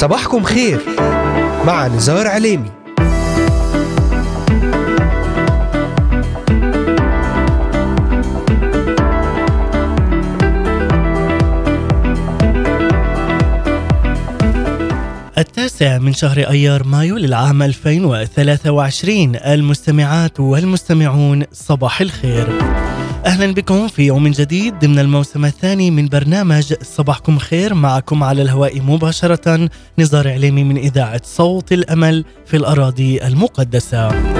صباحكم خير. مع نزار عليمي. التاسع من شهر أيار مايو للعام 2023 المستمعات والمستمعون صباح الخير. أهلا بكم في يوم جديد ضمن الموسم الثاني من برنامج صباحكم خير. معكم على الهواء مباشرة نزار عليمي من إذاعة صوت الأمل في الأراضي المقدسة.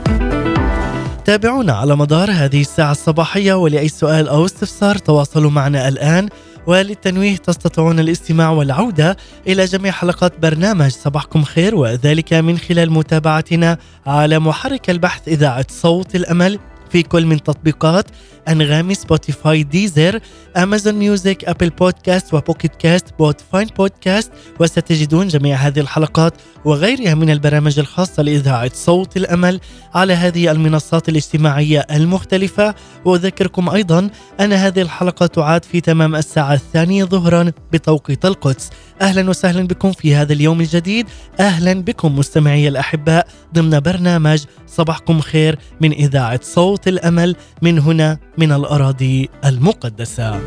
تابعونا على مدار هذه الساعة الصباحية ولأي سؤال أو استفسار تواصلوا معنا الآن. وللتنويه تستطيعون الاستماع والعودة إلى جميع حلقات برنامج صباحكم خير وذلك من خلال متابعتنا على محرك البحث إذاعة صوت الأمل في كل من تطبيقات أنغامي Spotify Deezer Amazon Music Apple Podcast و Pocket Cast Podbean بودكاست وستجدون جميع هذه الحلقات وغيرها من البرامج الخاصة لإذاعة صوت الأمل على هذه المنصات الاجتماعية المختلفة. وأذكركم أيضا أن هذه الحلقة تعاد في تمام الساعة الثانية ظهرا بتوقيت القدس. أهلا وسهلا بكم في هذا اليوم الجديد. أهلا بكم مستمعي الأحباء. ضمن برنامج صباحكم خير من إذاعة صوت الأمل. من هنا من الأراضي المقدسة.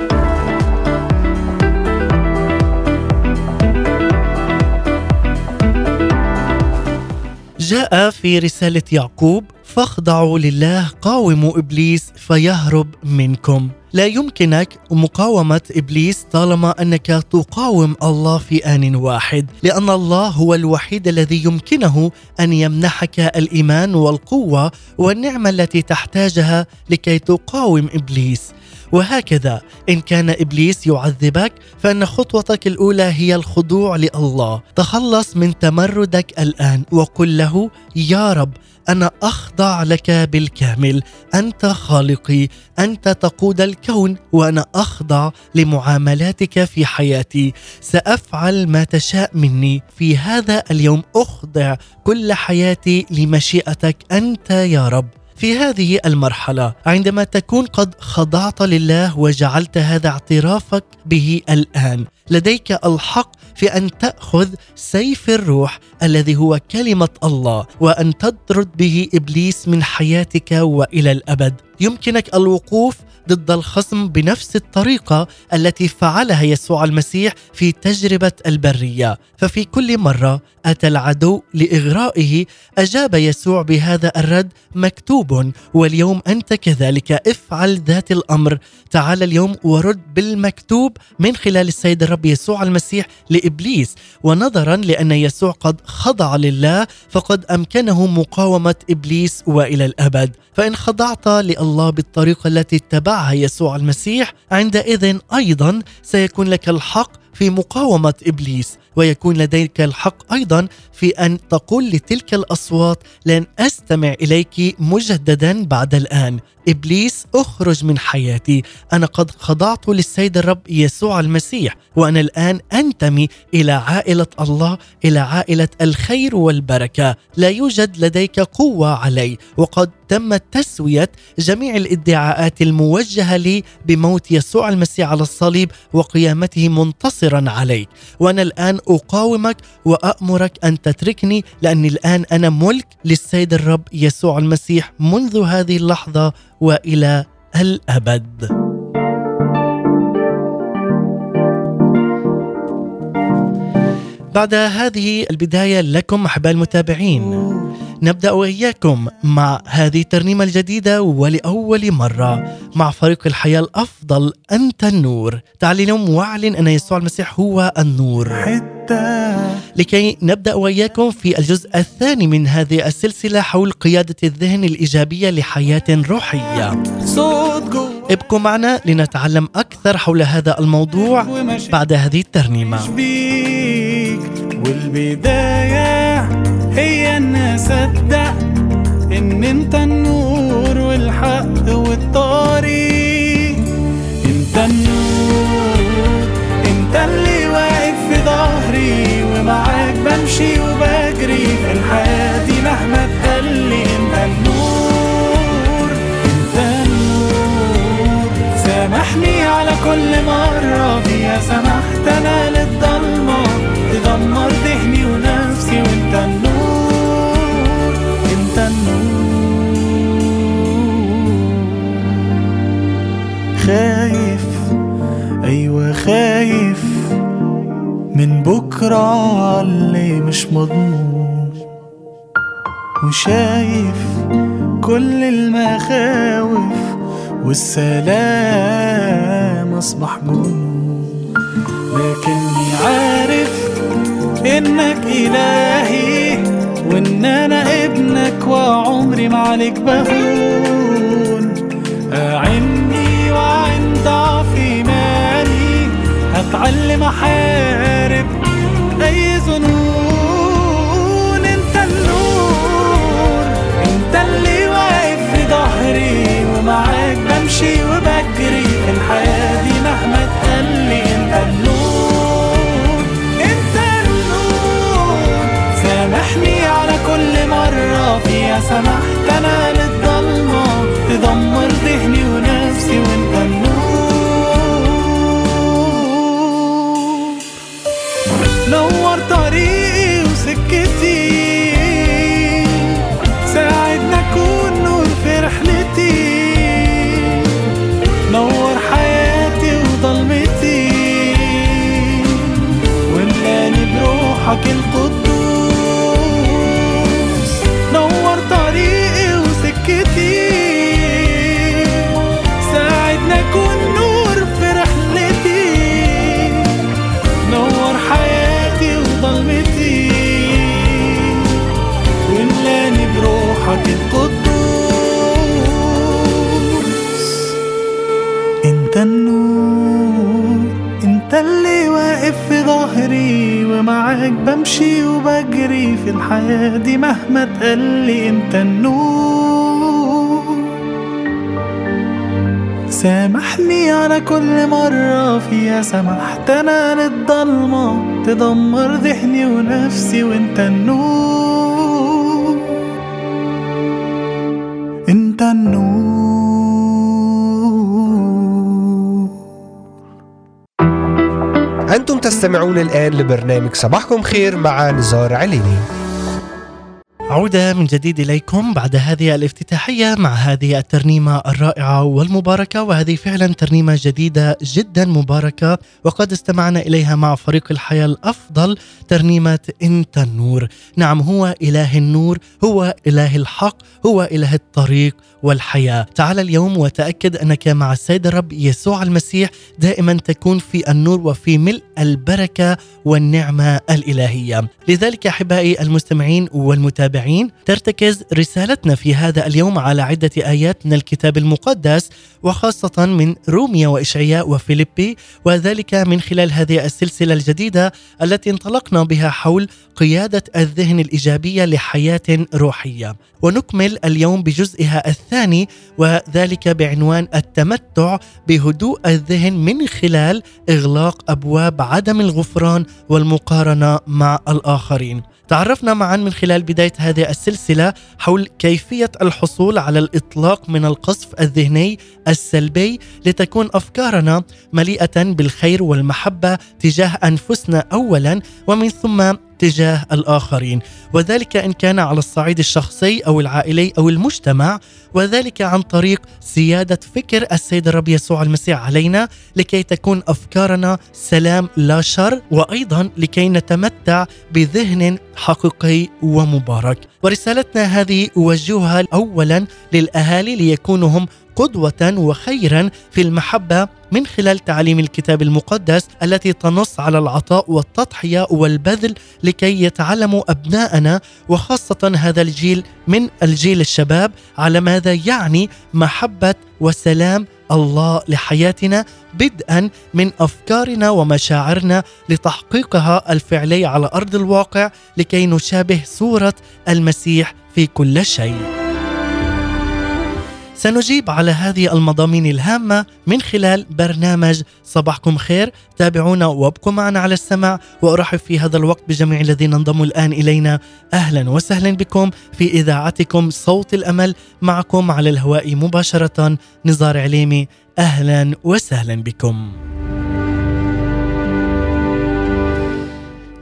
جاء في رسالة يعقوب فاخضعوا لله قاوموا إبليس فيهرب منكم. لا يمكنك مقاومة إبليس طالما أنك تقاوم الله في آن واحد، لأن الله هو الوحيد الذي يمكنه أن يمنحك الإيمان والقوة والنعمة التي تحتاجها لكي تقاوم إبليس. وهكذا إن كان إبليس يعذبك فإن خطوتك الأولى هي الخضوع لله، تخلص من تمردك الآن وقل له يا رب أنا أخضع لك بالكامل. أنت خالقي أنت تقود الكون وأنا أخضع لمعاملاتك في حياتي. سأفعل ما تشاء مني. في هذا اليوم أخضع كل حياتي لمشيئتك. أنت يا رب. في هذه المرحلة عندما تكون قد خضعت لله وجعلت هذا اعترافك به الآن لديك الحق في أن تأخذ سيف الروح الذي هو كلمة الله وأن تطرد به إبليس من حياتك وإلى الأبد. يمكنك الوقوف ضد الخصم بنفس الطريقة التي فعلها يسوع المسيح في تجربة البرية. ففي كل مرة أتى العدو لإغرائه أجاب يسوع بهذا الرد مكتوب واليوم أنت كذلك افعل ذات الأمر تعال اليوم ورد بالمكتوب من خلال السيد الرب يسوع المسيح لإبليس. ونظرا لأن يسوع قد خضع لله فقد أمكنه مقاومة إبليس وإلى الأبد. فإن خضعت لله بالطريقة التي اتبعها يسوع المسيح عندئذ أيضا سيكون لك الحق في مقاومة إبليس ويكون لديك الحق أيضا في أن تقول لتلك الأصوات لن أستمع إليك مجددا بعد الآن. إبليس أخرج من حياتي. أنا قد خضعت للسيد الرب يسوع المسيح وأنا الآن أنتمي إلى عائلة الله إلى عائلة الخير والبركة. لا يوجد لديك قوة علي وقد تم تسوية جميع الادعاءات الموجهة لي بموت يسوع المسيح على الصليب وقيامته منتصرا عليك. وأنا الآن أقاومك وامرك أن تتركني لأني الآن أنا ملك للسيد الرب يسوع المسيح منذ هذه اللحظة وإلى الأبد. بعد هذه البداية لكم أحباء المتابعين نبدأ وإياكم مع هذه الترنيمة الجديدة ولأول مرة مع فريق الحياة الأفضل أنت النور. اليوم واعلن أن يسوع المسيح هو النور. لكي نبدأ وإياكم في الجزء الثاني من هذه السلسلة حول قيادة الذهن الإيجابية لحياة روحية. ابقوا معنا لنتعلم أكثر حول هذا الموضوع بعد هذه الترنيمة. والبداية هي إن أصدق إن أنت النور والحق والطريق. أنت النور أنت اللي واقف في ظهري ومعاك بمشي وبجري في الحياة دي مهما تقلي أنت النور أنت النور. سامحني على كل مرة فيها سمحت أنا للضلمة تدمر ذهني ونفسي وانت النور انت النور. خايف أيوه خايف من بكرة اللي مش مضمون. وشايف كل المخاوف والسلام أصبح جنون. عارف إنك إلهي وإن أنا ابنك وعمري ما عليك بهون أعني وعن ضعف ايماني هتعلم أحارب أي ظنون. أنت النور أنت اللي واقف في ظهري ومعاك بمشي وبجري في الحياة دي مهما تقلي. أنت النور. كل مرة فيها سمحت أنا للضلمة تدمر ذهني ونفسي وأنت النور. نور طريقي وسكتي. ساعدنا أكون نور في رحلتي. نور حياتي وضلمتي وملاني بروحك القدوس القدوس. انت النور انت اللي واقف في ظهري ومعاك بمشي وبجري في الحياة دي مهما تقلي انت النور. سامحني على كل مرة فيها سمحت أنا للضلمة تدمر ذهني ونفسي. وانت النور. انت النور أنتم تستمعون الآن لبرنامج صباحكم خير مع نزار عليني. عودة من جديد إليكم بعد هذه الافتتاحية مع هذه الترنيمة الرائعة والمباركة وهذه فعلا ترنيمة جديدة جدا مباركة وقد استمعنا إليها مع فريق الحياة الأفضل ترنيمة أنت النور. نعم هو إله النور هو إله الحق هو إله الطريق والحياة. تعال اليوم وتأكد أنك مع السيد الرب يسوع المسيح دائما تكون في النور وفي ملء البركة والنعمة الإلهية. لذلك أحبائي المستمعين والمتابعين ترتكز رسالتنا في هذا اليوم على عدة آيات من الكتاب المقدس وخاصة من روميا وإشعياء وفيليبي وذلك من خلال هذه السلسلة الجديدة التي انطلقنا بها حول قيادة الذهن الإيجابية لحياة روحية. ونكمل اليوم بجزئها الثاني وذلك بعنوان التمتع بهدوء الذهن من خلال إغلاق أبواب عدم الغفران والمقارنة مع الآخرين. تعرفنا معا من خلال بداية هذه السلسلة حول كيفية الحصول على الإطلاق من القصف الذهني السلبي لتكون أفكارنا مليئة بالخير والمحبة تجاه أنفسنا أولا ومن ثم تجاه الآخرين وذلك إن كان على الصعيد الشخصي أو العائلي أو المجتمع وذلك عن طريق سياده فكر السيد الرب يسوع المسيح علينا لكي تكون أفكارنا سلام لا شر وأيضا لكي نتمتع بذهن حقيقي ومبارك. ورسالتنا هذه اوجهها اولا للأهالي ليكونوا هم قدوة وخيرا في المحبة من خلال تعاليم الكتاب المقدس التي تنص على العطاء والتضحية والبذل لكي يتعلموا أبناءنا وخاصة هذا الجيل من الجيل الشباب على ماذا يعني محبة وسلام الله لحياتنا بدءا من أفكارنا ومشاعرنا لتحقيقها الفعلي على أرض الواقع لكي نشابه صورة المسيح في كل شيء. سنجيب على هذه المضامين الهامة من خلال برنامج صباحكم خير. تابعونا وابقوا معنا على السمع وأرحب في هذا الوقت بجميع الذين انضموا الآن إلينا. أهلا وسهلا بكم في إذاعتكم صوت الأمل معكم على الهواء مباشرة نزار عليمي. أهلا وسهلا بكم.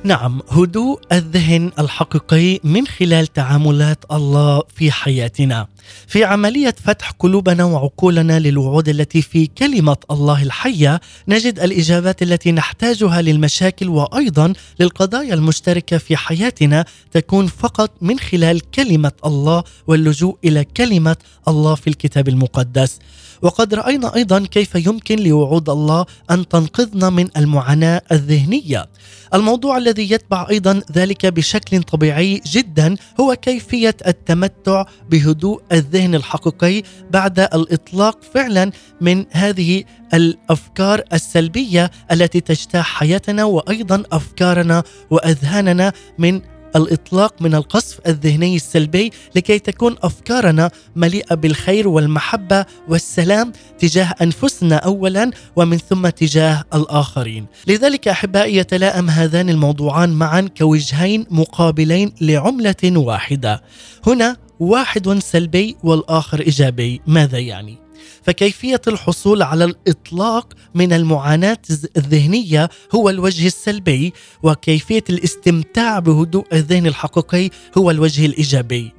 نعم هدوء الذهن الحقيقي من خلال تعاملات الله في حياتنا. في عملية فتح قلوبنا وعقولنا للوعود التي في كلمة الله الحية نجد الإجابات التي نحتاجها للمشاكل وأيضا للقضايا المشتركة في حياتنا تكون فقط من خلال كلمة الله واللجوء إلى كلمة الله في الكتاب المقدس. وقد رأينا أيضا كيف يمكن لوعود الله أن تنقذنا من المعاناة الذهنية. الموضوع الذي يتبع أيضا ذلك بشكل طبيعي جدا هو كيفية التمتع بهدوء الذهن الحقيقي بعد الإطلاق فعلا من هذه الأفكار السلبية التي تجتاح حياتنا وأيضا أفكارنا وأذهاننا من الإطلاق من القصف الذهني السلبي لكي تكون أفكارنا مليئة بالخير والمحبة والسلام تجاه أنفسنا اولا ومن ثم تجاه الآخرين. لذلك أحبائي يتلائم هذان الموضوعان معا كوجهين مقابلين لعملة واحدة. هنا واحد سلبي والآخر إيجابي، ماذا يعني؟ فكيفية الحصول على الإطلاق من المعاناة الذهنية هو الوجه السلبي وكيفية الاستمتاع بهدوء الذهن الحقيقي هو الوجه الإيجابي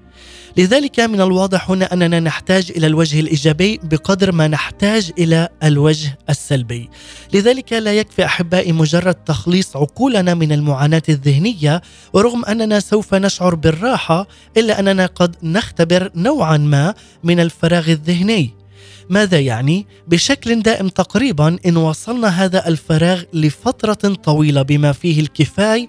لذلك من الواضح هنا أننا نحتاج إلى الوجه الإيجابي بقدر ما نحتاج إلى الوجه السلبي. لذلك لا يكفي أحبائي مجرد تخليص عقولنا من المعاناة الذهنية ورغم أننا سوف نشعر بالراحة إلا أننا قد نختبر نوعا ما من الفراغ الذهني. ماذا يعني؟ بشكل دائم تقريبا إن وصلنا هذا الفراغ لفترة طويلة بما فيه الكفاية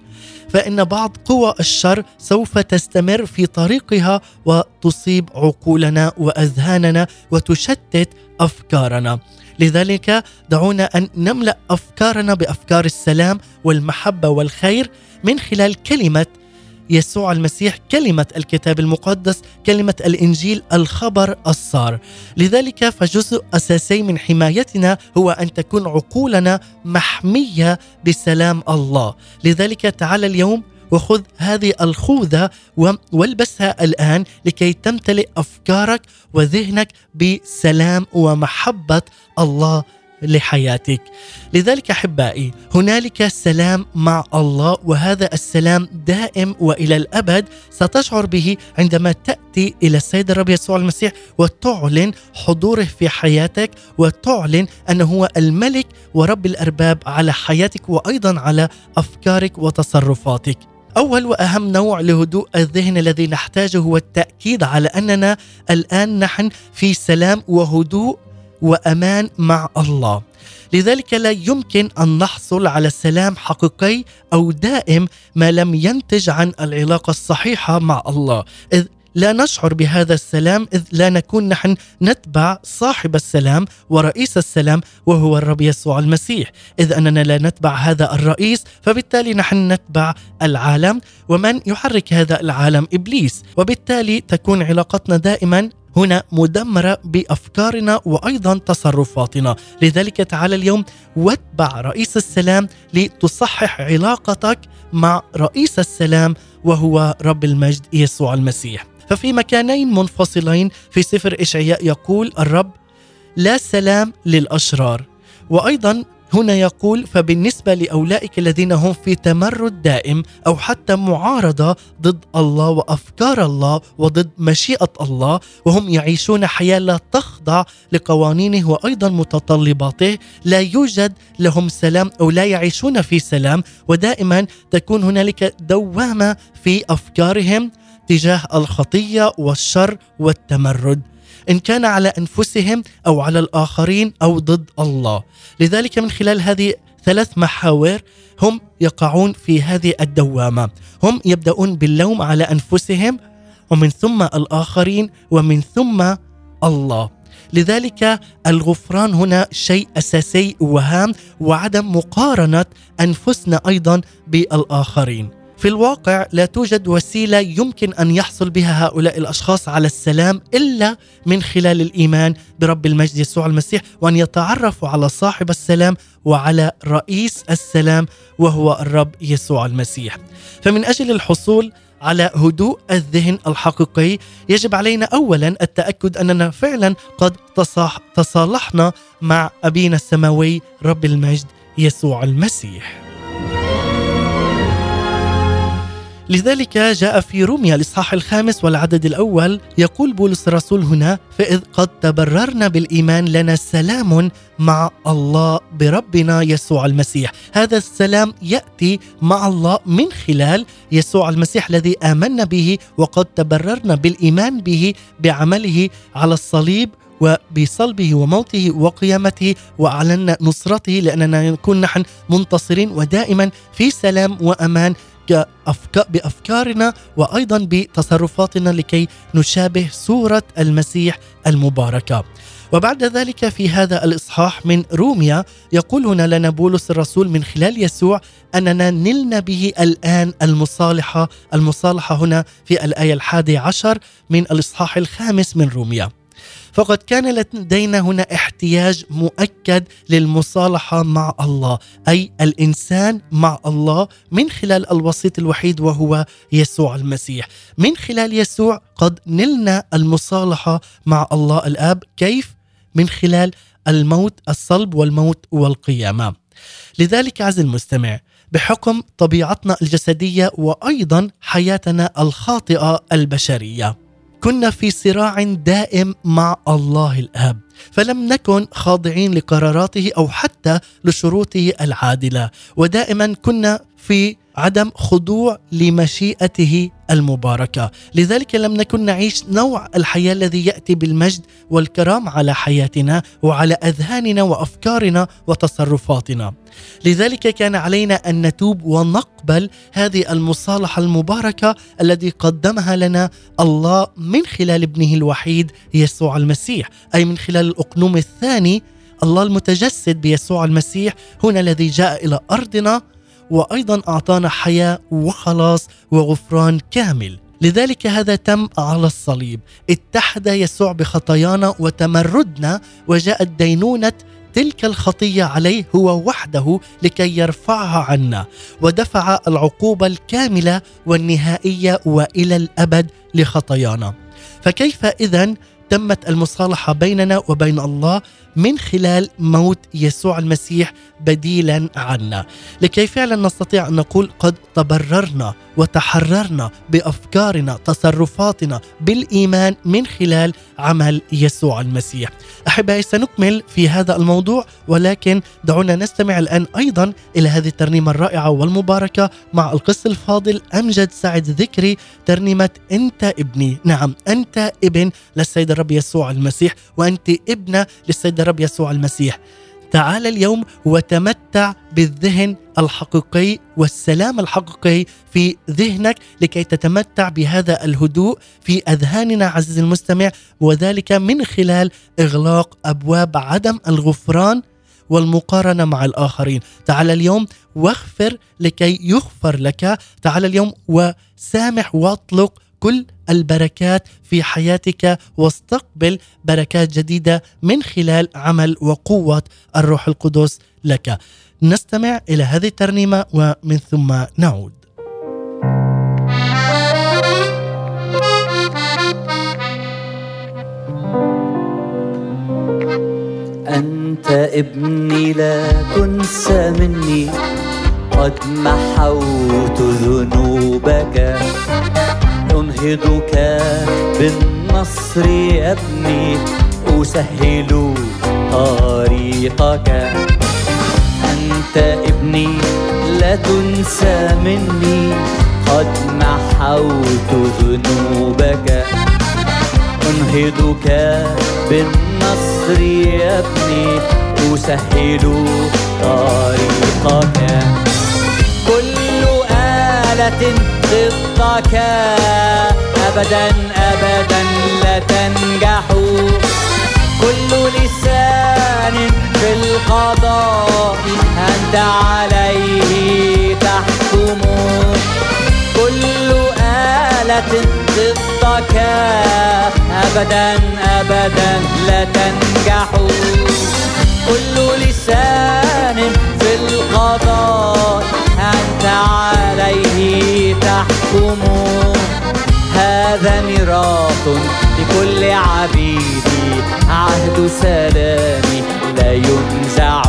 فإن بعض قوى الشر سوف تستمر في طريقها وتصيب عقولنا وأذهاننا وتشتت أفكارنا لذلك دعونا أن نملأ أفكارنا بأفكار السلام والمحبة والخير من خلال كلمة يسوع المسيح كلمة الكتاب المقدس كلمة الإنجيل الخبر الصار. لذلك فجزء أساسي من حمايتنا هو أن تكون عقولنا محمية بسلام الله. لذلك تعال اليوم وخذ هذه الخوذة والبسها الآن لكي تمتلئ أفكارك وذهنك بسلام ومحبة الله لحياتك. لذلك أحبائي هنالك سلام مع الله وهذا السلام دائم وإلى الأبد ستشعر به عندما تأتي إلى السيد الرب يسوع المسيح وتعلن حضوره في حياتك وتعلن أنه هو الملك ورب الأرباب على حياتك وأيضا على أفكارك وتصرفاتك. أول وأهم نوع لهدوء الذهن الذي نحتاجه هو التأكيد على أننا الآن نحن في سلام وهدوء وأمان مع الله. لذلك لا يمكن أن نحصل على سلام حقيقي أو دائم ما لم ينتج عن العلاقة الصحيحة مع الله. إذ لا نشعر بهذا السلام إذ لا نكون نحن نتبع صاحب السلام ورئيس السلام وهو الرب يسوع المسيح. إذ أننا لا نتبع هذا الرئيس فبالتالي نحن نتبع العالم ومن يحرك هذا العالم إبليس. وبالتالي تكون علاقتنا دائما هنا مدمرة بأفكارنا وأيضا تصرفاتنا، لذلك تعال اليوم واتبع رئيس السلام لتصحح علاقتك مع رئيس السلام وهو رب المجد يسوع المسيح. ففي مكانين منفصلين في سفر إشعياء يقول الرب لا سلام للأشرار وأيضا هنا يقول فبالنسبة لأولئك الذين هم في تمرد دائم أو حتى معارضة ضد الله وأفكار الله وضد مشيئة الله وهم يعيشون حياة لا تخضع لقوانينه وأيضا متطلباته لا يوجد لهم سلام أو لا يعيشون في سلام ودائما تكون هنالك دوامة في أفكارهم تجاه الخطية والشر والتمرد. إن كان على أنفسهم أو على الآخرين أو ضد الله. لذلك من خلال هذه ثلاث محاور هم يقعون في هذه الدوامة. هم يبدأون باللوم على أنفسهم ومن ثم الآخرين ومن ثم الله. لذلك الغفران هنا شيء أساسي وهام وعدم مقارنة أنفسنا أيضا بالآخرين. في الواقع لا توجد وسيلة يمكن أن يحصل بها هؤلاء الأشخاص على السلام إلا من خلال الإيمان برب المجد يسوع المسيح وأن يتعرفوا على صاحب السلام وعلى رئيس السلام وهو الرب يسوع المسيح. فمن أجل الحصول على هدوء الذهن الحقيقي يجب علينا اولا التأكد أننا فعلا قد تصالحنا مع أبينا السماوي رب المجد يسوع المسيح. لذلك جاء في روميا الإصحاح الخامس والعدد الأول يقول بولس الرسول هنا فإذ قد تبررنا بالإيمان لنا سلام مع الله بربنا يسوع المسيح. هذا السلام يأتي مع الله من خلال يسوع المسيح الذي آمنا به وقد تبررنا بالإيمان به بعمله على الصليب وبصلبه وموته وقيامته واعلنا نصرته لأننا نكون نحن منتصرين ودائما في سلام وأمان بأفكارنا وأيضا بتصرفاتنا لكي نشابه صورة المسيح المباركة. وبعد ذلك في هذا الإصحاح من روميا يقول هنا لنا بولس الرسول من خلال يسوع أننا نلنا به الآن المصالحه، المصالحة هنا في الآية الحادي عشر من الإصحاح الخامس من روميا. فقد كان لدينا هنا احتياج مؤكد للمصالحة مع الله أي الإنسان مع الله من خلال الوسيط الوحيد وهو يسوع المسيح. من خلال يسوع قد نلنا المصالحة مع الله الآب. كيف؟ من خلال الموت الصلب والموت والقيامة. لذلك عز المستمع بحكم طبيعتنا الجسدية وأيضا حياتنا الخاطئة البشرية كنا في صراع دائم مع الله الآب فلم نكن خاضعين لقراراته أو حتى لشروطه العادلة ودائما كنا في عدم خضوع لمشيئته المباركة، لذلك لم نكن نعيش نوع الحياة الذي يأتي بالمجد والكرام على حياتنا وعلى أذهاننا وأفكارنا وتصرفاتنا. لذلك كان علينا أن نتوب ونقبل هذه المصالحة المباركة التي قدمها لنا الله من خلال ابنه الوحيد يسوع المسيح، أي من خلال الأقنوم الثاني الله المتجسد بيسوع المسيح هنا الذي جاء إلى أرضنا وأيضا أعطانا حياة وخلاص وغفران كامل. لذلك هذا تم على الصليب. اتحد يسوع بخطايانا وتمردنا وجاءت دينونة تلك الخطية عليه هو وحده لكي يرفعها عنا ودفع العقوبه الكاملة والنهائية وإلى الأبد لخطايانا. فكيف اذا تمت المصالحة بيننا وبين الله من خلال موت يسوع المسيح بديلا عنا. لكي فعلا نستطيع أن نقول قد تبررنا وتحررنا بأفكارنا تصرفاتنا بالإيمان من خلال عمل يسوع المسيح. أحبائي سنكمل في هذا الموضوع ولكن دعونا نستمع الآن أيضا إلى هذه الترنيمة الرائعة والمباركة مع القس الفاضل أمجد سعد ذكري ترنيمة أنت ابني. نعم أنت ابن للسيد الرب يسوع المسيح وأنت ابنة للسيد الرب يسوع المسيح. تعال اليوم وتمتع بالذهن الحقيقي والسلام الحقيقي في ذهنك لكي تتمتع بهذا الهدوء في أذهاننا عزيزي المستمع وذلك من خلال إغلاق أبواب عدم الغفران والمقارنة مع الآخرين. تعال اليوم واغفر لكي يغفر لك. تعال اليوم وسامح واطلق كل البركات في حياتك واستقبل بركات جديدة من خلال عمل وقوة الروح القدس لك. نستمع إلى هذه الترنيمة ومن ثم نعود. أنت ابني لا تنسى مني قد محوت ذنوبك أنهضك بالنصر يا ابني أسهل طريقك. أنت ابني لا تنسى مني قد محوت ذنوبك. أنهضك بالنصر يا ابني أسهل طريقك. كل آلة ضدك أبدا أبدا لا تنجح. كل لسان في القضاء أنت عليه تحكم. كل آلة ضدك. أبدا أبدا لا تنجح. كل لسان في القضاء عليه تحكم. هذا ميراث لكل عبيدي عهد سلامي لا ينزع.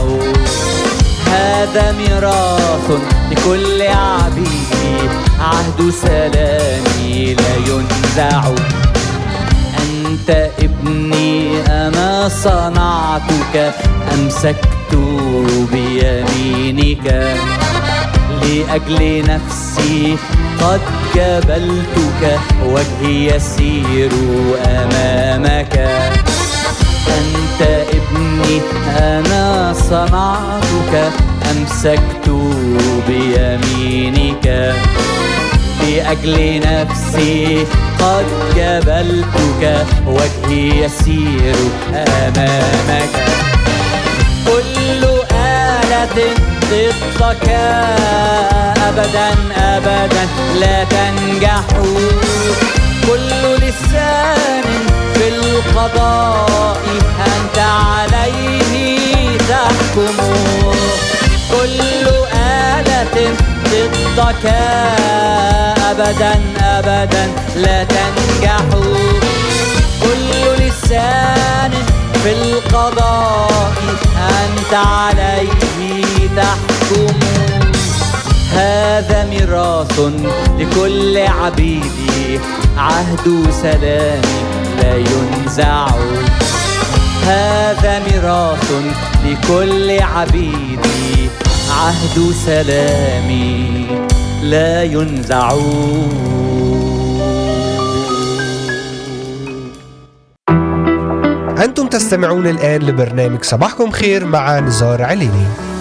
هذا ميراث لكل عبيدي عهد سلامي لا ينزع. أنت ابني أنا صنعتك؟ أمسكت بيمينك. لأجل نفسي. قد جبلتك وجهي يسير أمامك. أنت ابني أنا صنعتك أمسكت بيمينك. لأجل نفسي قد جبلتك وجهي يسير أمامك. كل آلة ضدك أبدا أبدا. لا تنجح كل لسان في القضاء أنت عليه تحكم. كل آلة ضدك أبدا أبدا. لا تنجح كل لسان في القضاء أنت عليه تحكم. هذا ميراث لكل عبيدي عهد سلامي لا ينزع. هذا ميراث لكل عبيدي عهد سلامي لا ينزع. أنتم تستمعون الآن لبرنامج صباحكم خير مع نزار عليني.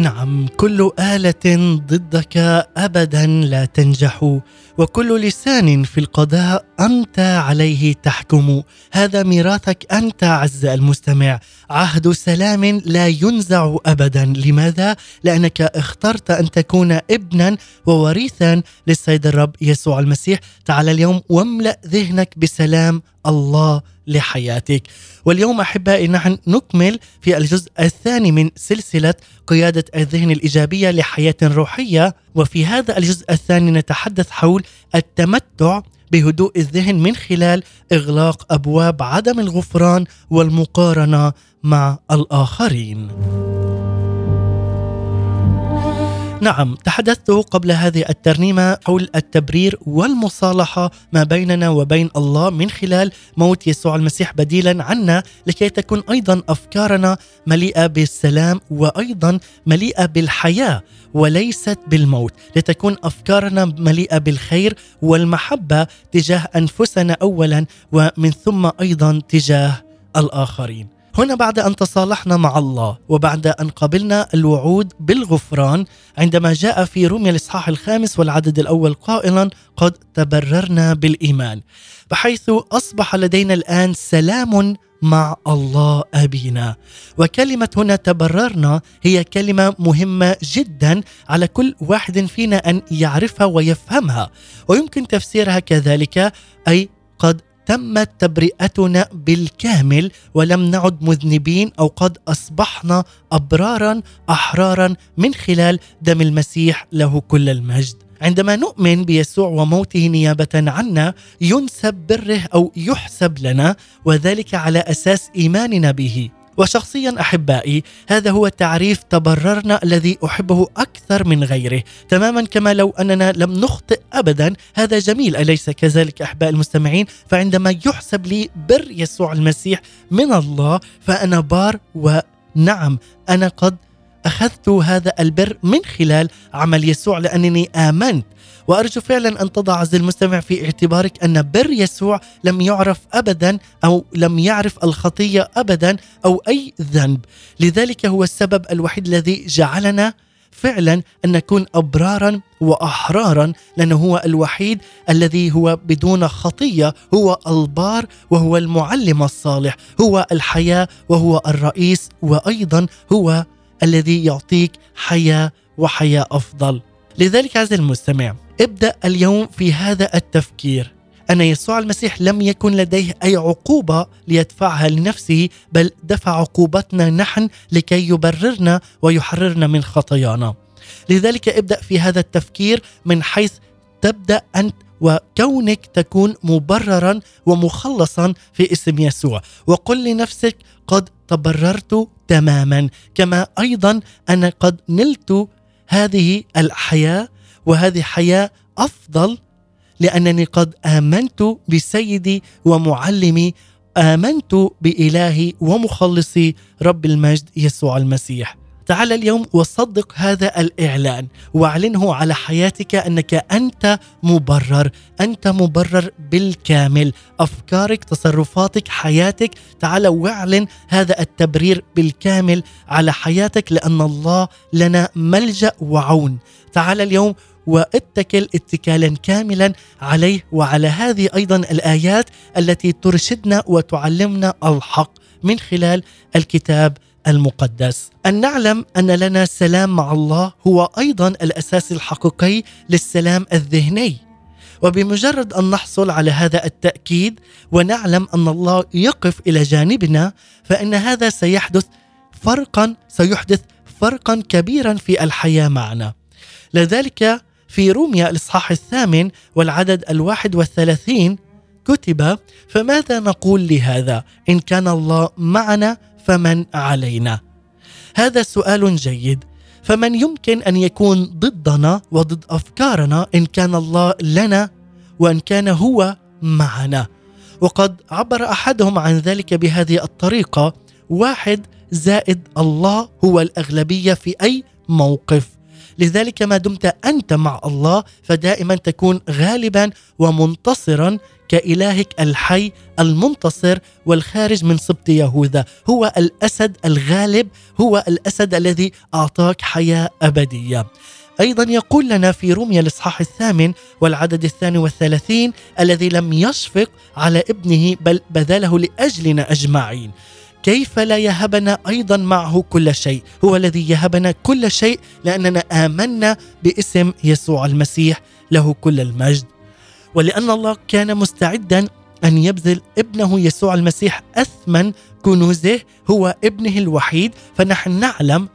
نعم كل آلة ضدك أبدا لا تنجح وكل لسان في القضاء أنت عليه تحكم. هذا ميراثك أنت عز المستمع. عهد سلام لا ينزع أبدا. لماذا؟ لأنك اخترت أن تكون ابنا ووريثا للسيد الرب يسوع المسيح. تعال اليوم واملأ ذهنك بسلام الله لحياتك. واليوم أحبائي نحن نكمل في الجزء الثاني من سلسلة قيادة الذهن الإيجابية لحياة روحية. وفي هذا الجزء الثاني نتحدث حول التمتع بهدوء الذهن من خلال إغلاق أبواب عدم الغفران والمقارنة مع الآخرين. نعم تحدثت قبل هذه الترنيمة حول التبرير والمصالحة ما بيننا وبين الله من خلال موت يسوع المسيح بديلا عنا لكي تكون أيضا أفكارنا مليئة بالسلام وأيضا مليئة بالحياة وليست بالموت لتكون أفكارنا مليئة بالخير والمحبة تجاه أنفسنا أولا ومن ثم أيضا تجاه الآخرين. هنا بعد أن تصالحنا مع الله وبعد أن قبلنا الوعود بالغفران عندما جاء في روميا الإصحاح الخامس والعدد الأول قائلا قد تبررنا بالإيمان بحيث أصبح لدينا الآن سلام مع الله أبينا. وكلمة هنا تبررنا هي كلمة مهمة جدا على كل واحد فينا أن يعرفها ويفهمها ويمكن تفسيرها كذلك أي قد تمت تبرئتنا بالكامل ولم نعد مذنبين أو قد أصبحنا أبرارا أحرارا من خلال دم المسيح له كل المجد. عندما نؤمن بيسوع وموته نيابة عنا ينسب بره أو يحسب لنا وذلك على أساس إيماننا به. وشخصيا أحبائي هذا هو تعريف تبررنا الذي أحبه أكثر من غيره. تماما كما لو أننا لم نخطئ ابدا هذا جميل أليس كذلك أحباء المستمعين؟ فعندما يحسب لي بر يسوع المسيح من الله فأنا بار ونعم أنا قد أخذت هذا البر من خلال عمل يسوع لأنني آمنت وأرجو فعلا أن تضع عز المستمع في اعتبارك أن بر يسوع لم يعرف ابدا أو لم يعرف الخطية ابدا أو أي ذنب. لذلك هو السبب الوحيد الذي جعلنا فعلا أن نكون ابرارا وأحرارا لأنه هو الوحيد الذي هو بدون خطية هو البار وهو المعلم الصالح هو الحياة وهو الرئيس وأيضا هو الذي يعطيك حياة وحياة أفضل. لذلك عزيزي المستمع ابدأ اليوم في هذا التفكير. أن يسوع المسيح لم يكن لديه أي عقوبة ليدفعها لنفسه بل دفع عقوبتنا نحن لكي يبررنا ويحررنا من خطايانا. لذلك ابدأ في هذا التفكير من حيث تبدأ أنت وكونك تكون مبررا ومخلصا في اسم يسوع. وقل لنفسك قد تبررت تماما كما أيضا أنا قد نلت هذه الحياة وهذه حياة أفضل لأنني قد آمنت بسيدي ومعلمي آمنت بإلهي ومخلصي رب المجد يسوع المسيح. تعال اليوم وصدق هذا الإعلان وأعلنه على حياتك أنك أنت مبرر أنت مبرر بالكامل. أفكارك تصرفاتك حياتك تعال واعلن هذا التبرير بالكامل على حياتك لأن الله لنا ملجأ وعون. تعال اليوم واتكل اتكالا كاملا عليه. وعلى هذه أيضا الآيات التي ترشدنا وتعلمنا الحق من خلال الكتاب المقدس. أن نعلم أن لنا سلام مع الله هو أيضا الأساس الحقيقي للسلام الذهني. وبمجرد أن نحصل على هذا التأكيد ونعلم أن الله يقف إلى جانبنا فإن هذا سيحدث فرقا سيحدث فرقا كبيرا في الحياة معنا. لذلك في روميا الإصحاح الثامن والعدد الواحد والثلاثين كتب فماذا نقول لهذا؟ إن كان الله معنا فمن علينا؟ هذا سؤال جيد. فمن يمكن أن يكون ضدنا وضد أفكارنا إن كان الله لنا وإن كان هو معنا؟ وقد عبر أحدهم عن ذلك بهذه الطريقة واحد زائد الله هو الأغلبية في أي موقف. لذلك ما دمت أنت مع الله فدائما تكون غالبا ومنتصرا كإلهك الحي المنتصر والخارج من سبط يهوذا. هو الأسد الغالب هو الأسد الذي أعطاك حياة أبدية. أيضا يقول لنا في روميا الإصحاح الثامن والعدد الثاني والثلاثين الذي لم يشفق على ابنه بل بذله لأجلنا أجمعين. كيف لا يهبنا أيضا معه كل شيء؟ هو الذي يهبنا كل شيء لأننا آمنا باسم يسوع المسيح له كل المجد. ولأن الله كان مستعدا أن يبذل ابنه يسوع المسيح اثمن كنوزه هو ابنه الوحيد. فنحن نعلم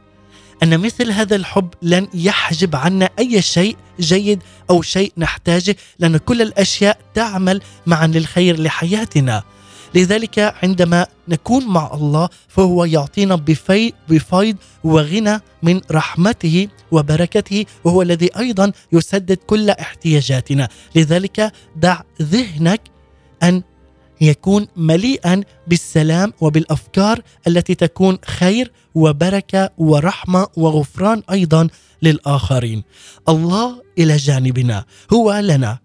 أن مثل هذا الحب لن يحجب عنا أي شيء جيد أو شيء نحتاجه لأن كل الأشياء تعمل معا للخير لحياتنا. لذلك عندما نكون مع الله فهو يعطينا بفي بفيض وغنى من رحمته وبركته وهو الذي أيضا يسدد كل احتياجاتنا لذلك دع ذهنك أن يكون مليئا بالسلام وبالأفكار التي تكون خير وبركة ورحمة وغفران أيضا للآخرين. الله إلى جانبنا هو لنا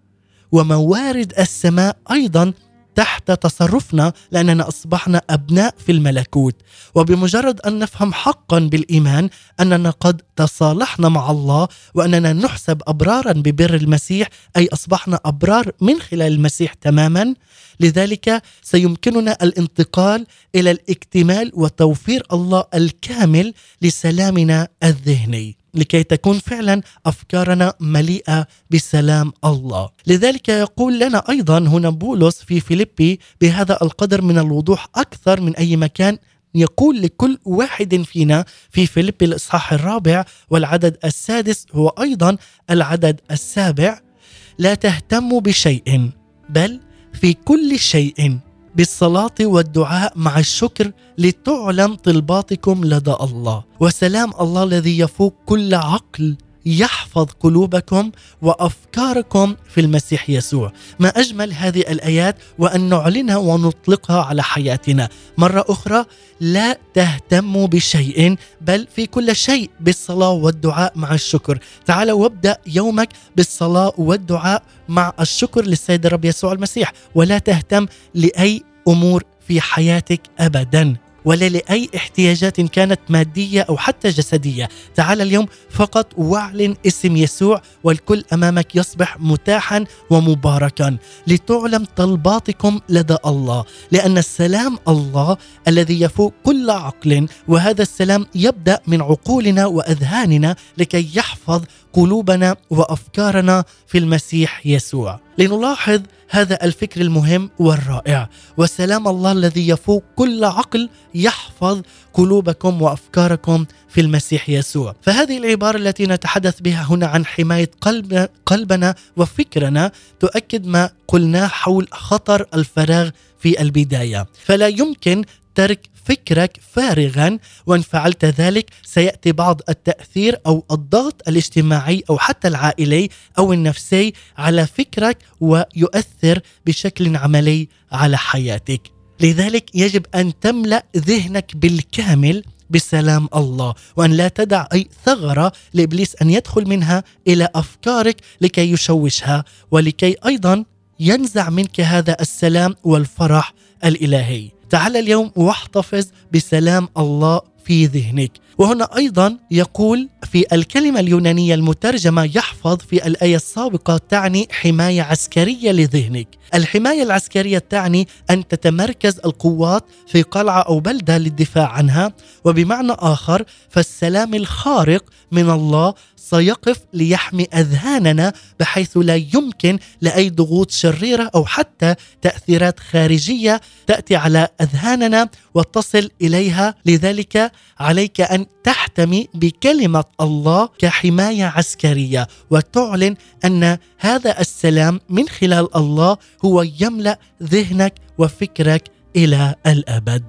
وموارد السماء أيضا تحت تصرفنا لأننا أصبحنا أبناء في الملكوت. وبمجرد أن نفهم حقا بالإيمان أننا قد تصالحنا مع الله وأننا نحسب أبرارا ببر المسيح أي أصبحنا أبرار من خلال المسيح تماما لذلك سيمكننا الانتقال إلى الاكتمال وتوفير الله الكامل لسلامنا الذهني. لكي تكون فعلا أفكارنا مليئة بسلام الله. لذلك يقول لنا أيضا هنا بولس في فيليبي بهذا القدر من الوضوح أكثر من أي مكان يقول لكل واحد فينا في فيليب الإصحاح الرابع والعدد السادس هو أيضا العدد السابع لا تهتموا بشيء بل في كل شيء بالصلاة والدعاء مع الشكر لتعلم طلباتكم لدى الله. وسلام الله الذي يفوق كل عقل يحفظ قلوبكم وأفكاركم في المسيح يسوع. ما أجمل هذه الآيات وأن نعلنها ونطلقها على حياتنا. مرة أخرى لا تهتموا بشيء بل في كل شيء بالصلاة والدعاء مع الشكر. تعال وابدأ يومك بالصلاة والدعاء مع الشكر للسيد الرب يسوع المسيح. ولا تهتم لأي أمور في حياتك ابدا. ولا لأي احتياجات كانت مادية أو حتى جسدية، تعال اليوم فقط واعلن اسم يسوع والكل أمامك يصبح متاحا ومباركا لتعلم طلباتكم لدى الله، لأن السلام الله الذي يفوق كل عقل وهذا السلام يبدأ من عقولنا وأذهاننا لكي يحفظ قلوبنا وأفكارنا في المسيح يسوع. لنلاحظ هذا الفكر المهم والرائع. وسلام الله الذي يفوق كل عقل يحفظ قلوبكم وأفكاركم في المسيح يسوع. فهذه العبارة التي نتحدث بها هنا عن حماية قلب قلبنا وفكرنا تؤكد ما قلناه حول خطر الفراغ في البداية. فلا يمكن ترك فكرك فارغا وإن فعلت ذلك سيأتي بعض التأثير أو الضغط الاجتماعي أو حتى العائلي أو النفسي على فكرك ويؤثر بشكل عملي على حياتك. لذلك يجب أن تملأ ذهنك بالكامل بسلام الله وأن لا تدع أي ثغرة لإبليس أن يدخل منها إلى أفكارك لكي يشوشها ولكي أيضا ينزع منك هذا السلام والفرح الإلهي. تعال اليوم واحتفظ بسلام الله في ذهنك. وهنا أيضا يقول في الكلمة اليونانية المترجمة يحفظ في الآية السابقة تعني حماية عسكرية لذهنك. الحماية العسكرية تعني أن تتمركز القوات في قلعة أو بلدة للدفاع عنها وبمعنى آخر فالسلام الخارق من الله سيقف ليحمي أذهاننا بحيث لا يمكن لأي ضغوط شريرة أو حتى تأثيرات خارجية تأتي على أذهاننا وتصل إليها. لذلك عليك أن تحتمي بكلمة الله كحماية عسكرية وتعلن أن هذا السلام من خلال الله هو يملأ ذهنك وفكرك إلى الأبد.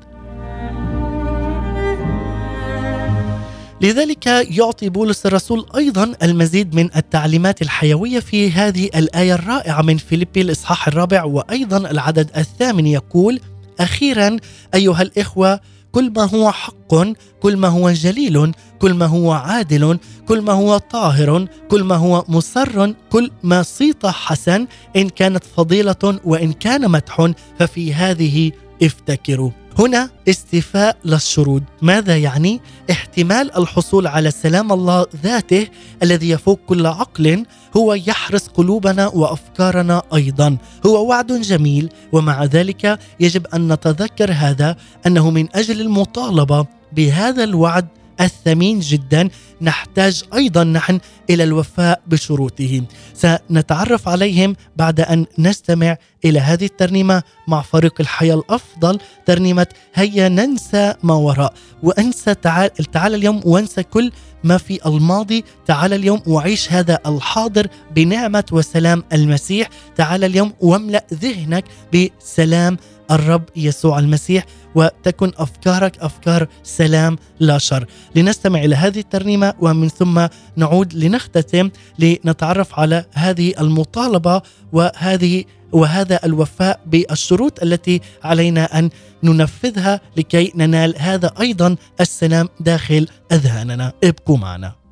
لذلك يعطي بولس الرسول أيضا المزيد من التعليمات الحيوية في هذه الآية الرائعة من فيليبي الإصحاح الرابع وأيضا العدد الثامن يقول أخيرا أيها الإخوة كل ما هو حق كل ما هو جليل كل ما هو عادل كل ما هو طاهر كل ما هو مسر كل ما صيت حسن إن كانت فضيلة وإن كان مدح ففي هذه افتكروا. هنا استيفاء للشروط ماذا يعني؟ احتمال الحصول على سلام الله ذاته الذي يفوق كل عقل هو يحرس قلوبنا وأفكارنا أيضا. هو وعد جميل ومع ذلك يجب أن نتذكر هذا أنه من أجل المطالبة بهذا الوعد الثمين جدا. نحتاج أيضا نحن إلى الوفاء بشروطه سنتعرف عليهم بعد أن نستمع إلى هذه الترنيمة مع فريق الحياة الأفضل ترنيمة هيا ننسى ما وراء. وأنسى تعال تعال اليوم وانسى كل ما في الماضي. تعال اليوم وعيش هذا الحاضر بنعمة وسلام المسيح. تعال اليوم واملأ ذهنك بسلام الرب يسوع المسيح وتكن أفكارك أفكار سلام لا شر. لنستمع إلى هذه الترنيمة ومن ثم نعود لنختتم لنتعرف على هذه المطالبة وهذه وهذا الوفاء بالشروط التي علينا أن ننفذها لكي ننال هذا أيضا السلام داخل أذهاننا. ابقوا معنا.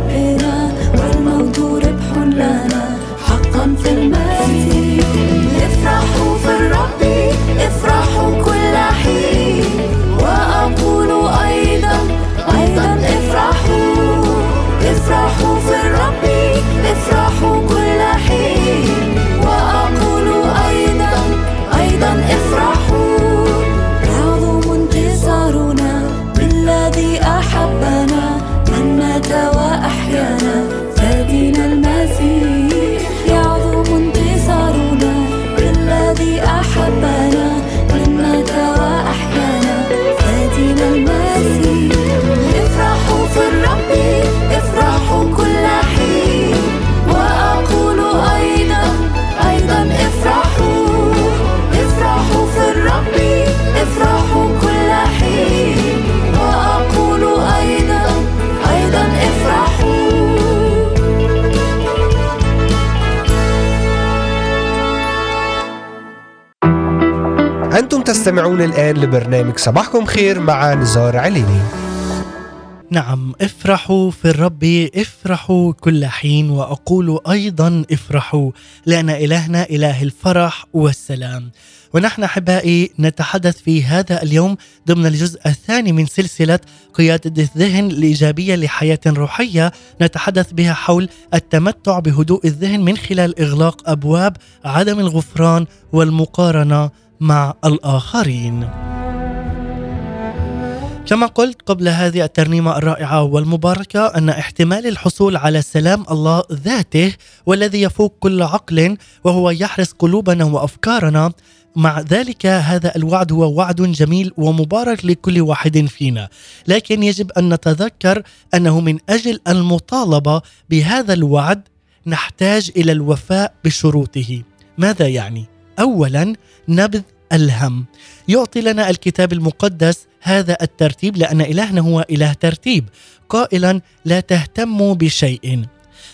open up. تستمعون الآن لبرنامج صباحكم خير مع نزار عليني. نعم افرحوا في الرب افرحوا كل حين وأقول أيضا افرحوا لأن إلهنا إله الفرح والسلام. ونحن أحبائي نتحدث في هذا اليوم ضمن الجزء الثاني من سلسلة قيادة الذهن الإيجابية لحياة روحية. نتحدث بها حول التمتع بهدوء الذهن من خلال إغلاق أبواب عدم الغفران والمقارنة مع الآخرين. كما قلت قبل هذه الترنيمة الرائعة والمباركة أن احتمال الحصول على سلام الله ذاته والذي يفوق كل عقل وهو يحرس قلوبنا وأفكارنا مع ذلك هذا الوعد هو وعد جميل ومبارك لكل واحد فينا لكن يجب أن نتذكر أنه من أجل المطالبة بهذا الوعد نحتاج إلى الوفاء بشروطه ماذا يعني؟ أولا نبذ الهم. يعطي لنا الكتاب المقدس هذا الترتيب لأن إلهنا هو إله ترتيب. قائلا لا تهتموا بشيء.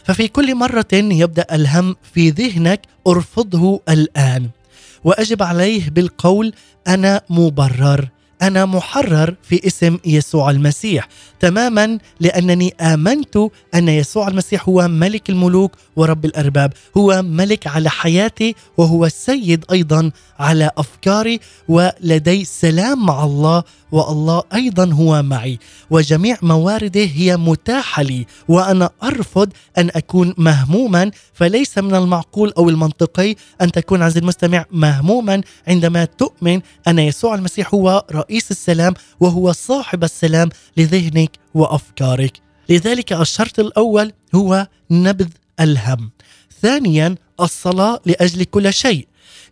ففي كل مرة يبدأ الهم في ذهنك ارفضه الآن. وأجب عليه بالقول أنا مبرر. أنا محرر في اسم يسوع المسيح. تماما لأنني آمنت أن يسوع المسيح هو ملك الملوك ورب الأرباب هو ملك على حياتي وهو السيد أيضا على أفكاري ولدي سلام مع الله والله أيضا هو معي وجميع موارده هي متاحة لي وأنا أرفض أن أكون مهموما فليس من المعقول أو المنطقي أن تكون عزيزي المستمع مهموما عندما تؤمن أن يسوع المسيح هو رئيس السلام وهو صاحب السلام لذهنك وأفكارك. لذلك الشرط الأول هو نبذ الهم. ثانيا الصلاة لأجل كل شيء.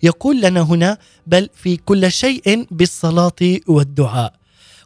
يقول لنا هنا بل في كل شيء بالصلاة والدعاء.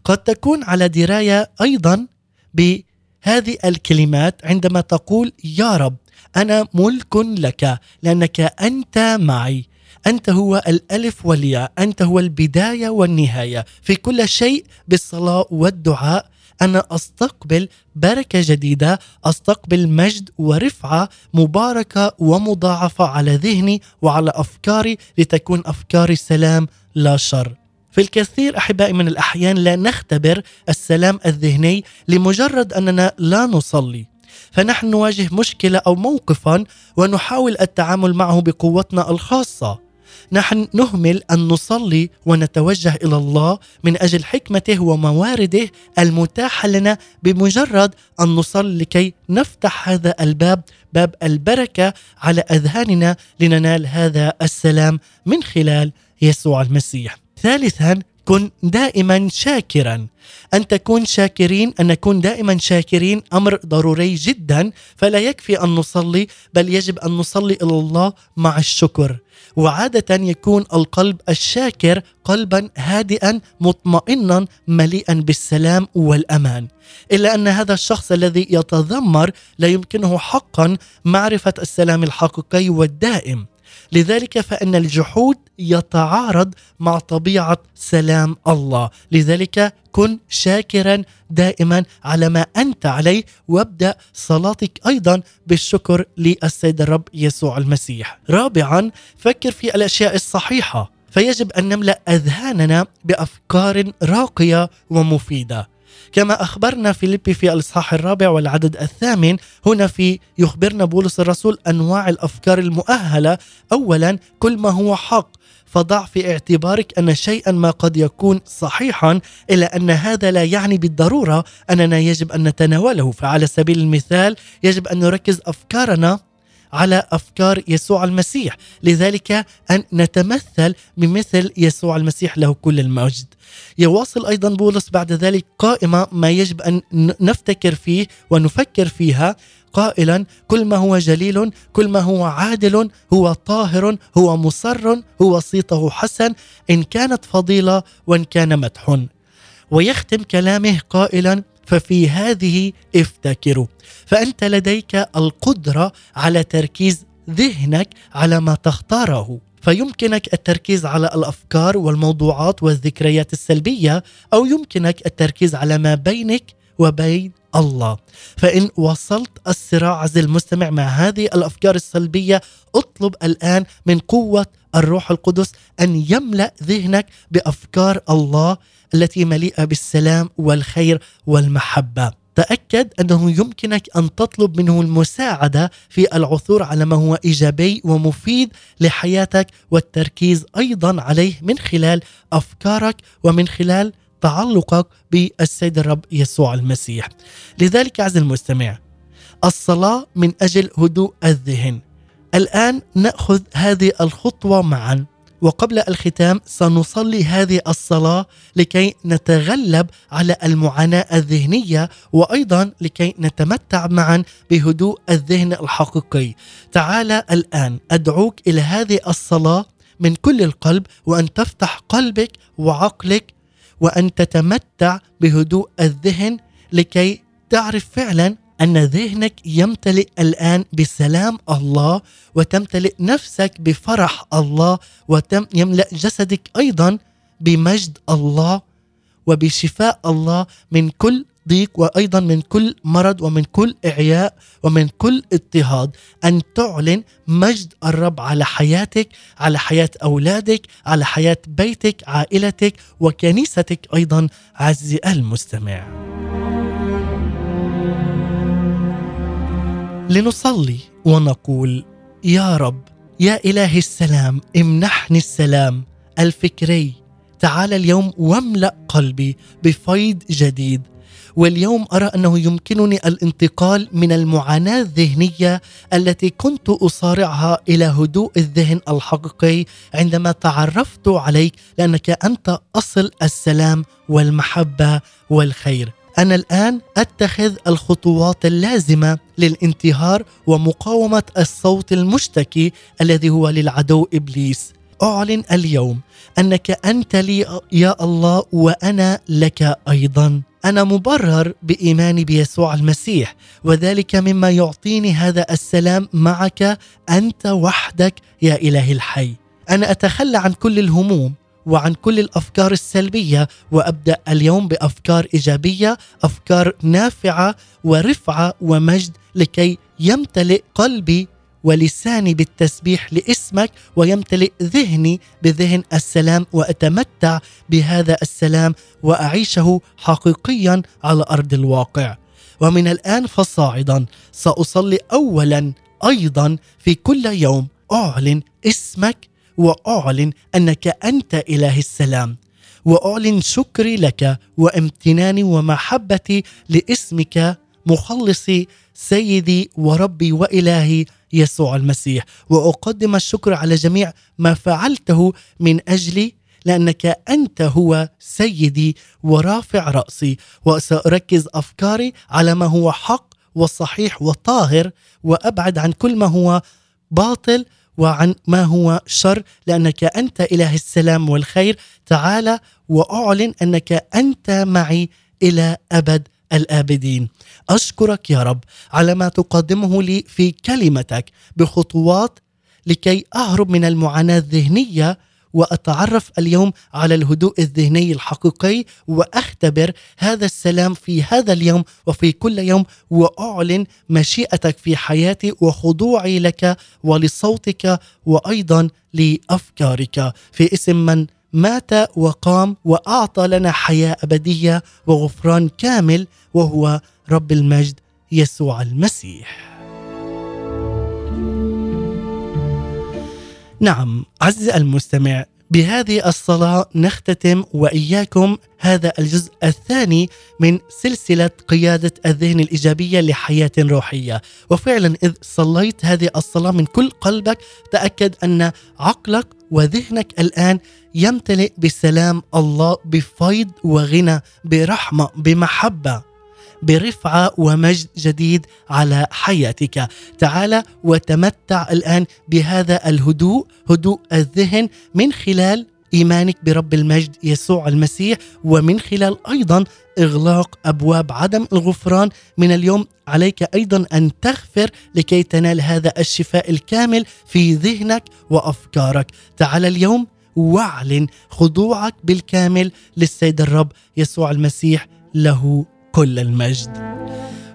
قد تكون على دراية أيضا بهذه الكلمات عندما تقول يا رب أنا ملك لك لأنك أنت معي. أنت هو الألف والياء أنت هو البداية والنهاية. في كل شيء بالصلاة والدعاء أنا أستقبل بركة جديدة أستقبل مجد ورفعة مباركة ومضاعفة على ذهني وعلى أفكاري لتكون أفكاري سلام لا شر. في الكثير أحبائي من الأحيان لا نختبر السلام الذهني لمجرد أننا لا نصلي. فنحن نواجه مشكلة أو موقفا ونحاول التعامل معه بقوتنا الخاصة. نحن نهمل أن نصلي ونتوجه إلى الله من أجل حكمته ومواردة المتاحة لنا بمجرد أن نصلي لكي نفتح هذا الباب باب البركة على أذهاننا لننال هذا السلام من خلال يسوع المسيح. ثالثا كن دائما شاكرا. أن تكون شاكرين أن نكون دائما شاكرين أمر ضروري جدا فلا يكفي أن نصلي بل يجب أن نصلي إلى الله مع الشكر. وعادة يكون القلب الشاكر قلبا هادئا مطمئنا مليئا بالسلام والأمان. إلا أن هذا الشخص الذي يتذمر لا يمكنه حقا معرفة السلام الحقيقي والدائم. لذلك فإن الجحود يتعارض مع طبيعة سلام الله. لذلك كن شاكرا دائما على ما أنت عليه وابدأ صلاتك أيضا بالشكر للسيد الرب يسوع المسيح. رابعا فكر في الأشياء الصحيحة. فيجب أن نملأ أذهاننا بأفكار راقية ومفيدة. كما أخبرنا فيليبي في الإصحاح الرابع والعدد الثامن هنا في يخبرنا بولس الرسول أنواع الأفكار المؤهلة. أولا كل ما هو حق. فضع في اعتبارك أن شيئا ما قد يكون صحيحا الا أن هذا لا يعني بالضرورة أننا يجب أن نتناوله. فعلى سبيل المثال يجب أن نركز أفكارنا على أفكار يسوع المسيح. لذلك أن نتمثل بمثل يسوع المسيح له كل المجد. يواصل أيضا بولس بعد ذلك قائمة ما يجب أن نفتكر فيه ونفكر فيها. قائلا كل ما هو جليل كل ما هو عادل هو طاهر هو مصر هو صيته حسن إن كانت فضيلة وإن كان مدح. ويختم كلامه قائلا ففي هذه افتكروا. فأنت لديك القدرة على تركيز ذهنك على ما تختاره. فيمكنك التركيز على الأفكار والموضوعات والذكريات السلبية أو يمكنك التركيز على ما بينك وبين الله. فإن وصلت الصراع عز المستمع مع هذه الأفكار السلبية اطلب الآن من قوة الروح القدس أن يملأ ذهنك بأفكار الله التي مليئة بالسلام والخير والمحبة. تأكد أنه يمكنك أن تطلب منه المساعدة في العثور على ما هو إيجابي ومفيد لحياتك والتركيز أيضا عليه من خلال أفكارك ومن خلال تعلقك بالسيد الرب يسوع المسيح. لذلك عز المستمع الصلاة من أجل هدوء الذهن. الآن نأخذ هذه الخطوة معا وقبل الختام سنصلي هذه الصلاة لكي نتغلب على المعاناة الذهنية وأيضا لكي نتمتع معا بهدوء الذهن الحقيقي. تعال الآن أدعوك إلى هذه الصلاة من كل القلب وأن تفتح قلبك وعقلك وأن تتمتع بهدوء الذهن لكي تعرف فعلا أن ذهنك يمتلئ الآن بسلام الله وتمتلئ نفسك بفرح الله ويملا جسدك أيضا بمجد الله وبشفاء الله من كل ضيق وأيضا من كل مرض ومن كل إعياء ومن كل اضطهاد. أن تعلن مجد الرب على حياتك على حياة أولادك على حياة بيتك عائلتك وكنيستك أيضا عزي المستمع. لنصلي ونقول يا رب يا اله السلام امنحني السلام الفكري. تعال اليوم واملأ قلبي بفيض جديد. واليوم أرى أنه يمكنني الانتقال من المعاناة الذهنية التي كنت أصارعها إلى هدوء الذهن الحقيقي عندما تعرفت عليك لأنك أنت أصل السلام والمحبة والخير. أنا الآن أتخذ الخطوات اللازمة للانتهار ومقاومة الصوت المشتكي الذي هو للعدو إبليس. أعلن اليوم أنك أنت لي يا الله وأنا لك أيضا. أنا مبرر بايماني بيسوع المسيح وذلك مما يعطيني هذا السلام معك أنت وحدك يا اله الحي. أنا أتخلى عن كل الهموم وعن كل الأفكار السلبية وأبدأ اليوم بأفكار إيجابية أفكار نافعة ورفعة ومجد لكي يمتلئ قلبي ولساني بالتسبيح لاسمك ويمتلئ ذهني بذهن السلام وأتمتع بهذا السلام وأعيشه حقيقيا على أرض الواقع. ومن الآن فصاعدا سأصلي اولا أيضا في كل يوم أعلن اسمك وأعلن أنك أنت إله السلام. وأعلن شكري لك وامتناني ومحبتي لاسمك مخلصي سيدي وربي وإلهي يسوع المسيح. وأقدم الشكر على جميع ما فعلته من اجلي لأنك أنت هو سيدي ورافع رأسي. وسأركز أفكاري على ما هو حق وصحيح وطاهر وأبعد عن كل ما هو باطل وعن ما هو شر لأنك أنت إله السلام والخير. تعال وأعلن أنك أنت معي إلى أبد الآبدين. أشكرك يا رب على ما تقدمه لي في كلمتك بخطوات لكي أهرب من المعاناة الذهنية وأتعرف اليوم على الهدوء الذهني الحقيقي وأختبر هذا السلام في هذا اليوم وفي كل يوم وأعلن مشيئتك في حياتي وخضوعي لك ولصوتك وأيضا لأفكارك في اسم من مات وقام وأعطى لنا حياة أبدية وغفران كامل وهو رب المجد يسوع المسيح. نعم عز المستمع بهذه الصلاة نختتم وإياكم هذا الجزء الثاني من سلسلة قيادة الذهن الإيجابية لحياة روحية. وفعلا إذ صليت هذه الصلاة من كل قلبك تأكد أن عقلك وذهنك الآن يمتلئ بسلام الله بفيض وغنى برحمة بمحبة. برفعه ومجد جديد على حياتك. تعال وتمتع الآن بهذا الهدوء هدوء الذهن من خلال إيمانك برب المجد يسوع المسيح ومن خلال أيضا إغلاق أبواب عدم الغفران. من اليوم عليك أيضا أن تغفر لكي تنال هذا الشفاء الكامل في ذهنك وأفكارك. تعال اليوم واعلن خضوعك بالكامل للسيد الرب يسوع المسيح له كل المجد.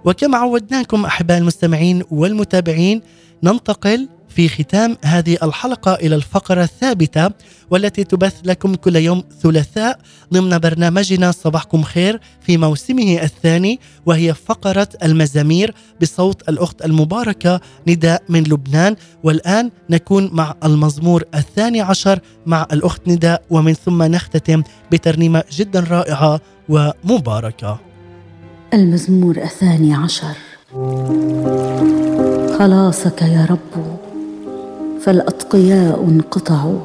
وكما عودناكم أحباء المستمعين والمتابعين ننتقل في ختام هذه الحلقة إلى الفقرة الثابتة والتي تبث لكم كل يوم ثلاثاء ضمن برنامجنا صباحكم خير في موسمه الثاني وهي فقرة المزامير بصوت الأخت المباركة نداء من لبنان. والآن نكون مع المزمور الثاني عشر مع الأخت نداء ومن ثم نختتم بترنيمة جدا رائعة ومباركة. المزمور الثاني عشر. خلاصك يا رب فالأتقياء انقطعوا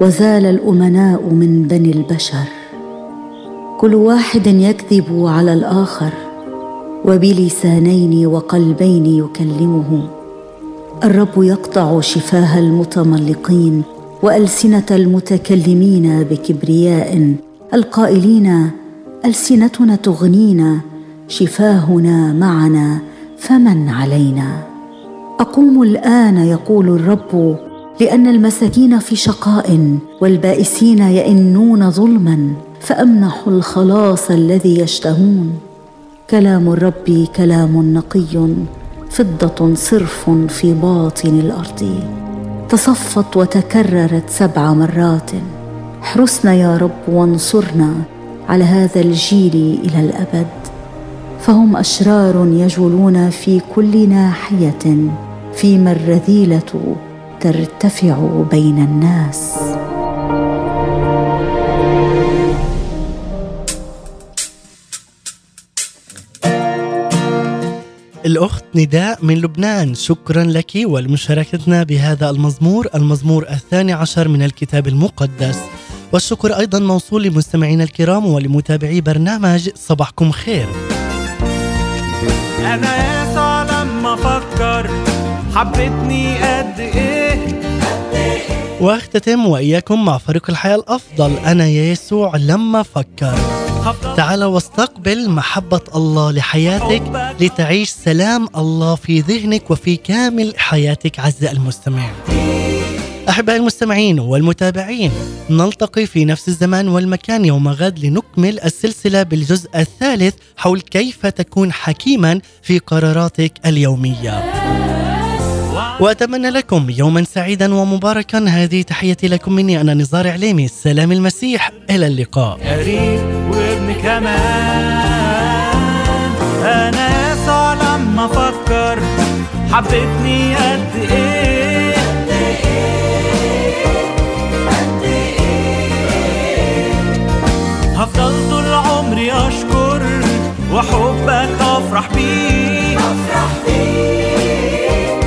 وزال الأمناء من بني البشر. كل واحد يكذب على الآخر وبلسانين وقلبين يكلمه الرب يقطع شفاه المتملقين وألسنة المتكلمين بكبرياء. القائلين ألسنتنا تغنينا شفاهنا معنا فمن علينا؟ أقوم الآن يقول الرب لأن المساكين في شقاء والبائسين يئنون ظلما فأمنح الخلاص الذي يشتهون. كلام الرب كلام نقي فضة صرف في باطن الأرض. تصفت وتكررت سبع مرات. احرسنا يا رب وانصرنا على هذا الجيل إلى الأبد. فهم أشرار يجولون في كل ناحية فيما الرذيله ترتفع بين الناس. الأخت نداء من لبنان شكرا لك ولمشاركتنا بهذا المزمور المزمور الثاني عشر من الكتاب المقدس. والشكر أيضا موصول لمستمعينا الكرام ولمتابعي برنامج صباحكم خير. أنا يسوع لما أفكر. حبتني قد إيه؟ واختتم وإياكم مع فريق الحياة الأفضل أنا يسوع لما فكر هفضل. تعال واستقبل محبة الله لحياتك لتعيش سلام الله في ذهنك وفي كامل حياتك عز المستمع أحبائي المستمعين والمتابعين نلتقي في نفس الزمان والمكان يوم غد لنكمل السلسلة بالجزء الثالث حول كيف تكون حكيما في قراراتك اليومية. وأتمنى لكم يوما سعيدا ومباركا. هذه تحيتي لكم مني أنا نزار عليمي. سلام المسيح إلى اللقاء. قريب وابن كمان. يسوع لما أفكر حبتني قد إيه؟ هفضل طول عمري أشكر وحبك أفرح بيه أفرح بيه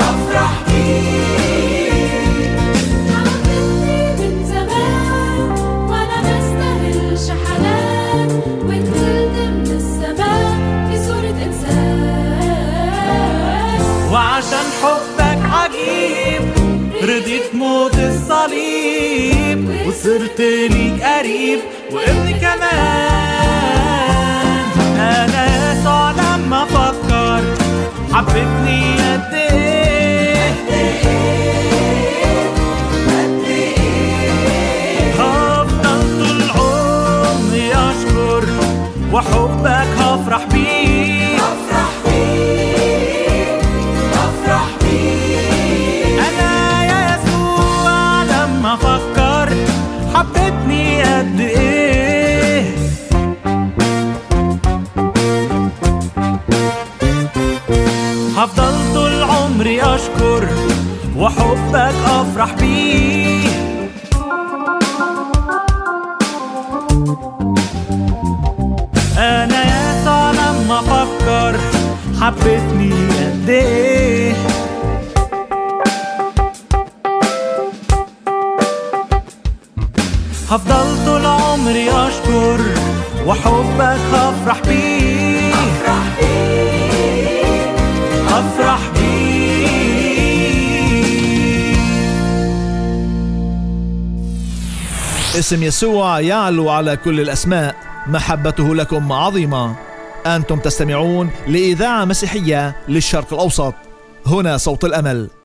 أفرح من زمان وأنا مستاهلش حنان ونزلت من السماء في صورة إنسان. وعشان حبك عجيب رضيت موت الصليب وصرت ليك قريب. وابن كمان أنا يسوع لما أفكر حبتني قد إيه هفضل طول عمري اشكر وحبك هفرح بيه أفرح بيه أفرح بيه أنا يا يسوع لما أفكر حبتني قد إيه؟ أشكر وحبك أفرح بيه أنا يسوع لما أفكر حبتني قد إيه. هفضل طول عمري أشكر وحبك هفرح بيه اسم يسوع يعلو على كل الأسماء. محبته لكم عظيمة. أنتم تستمعون لإذاعة مسيحية للشرق الأوسط. هنا صوت الأمل.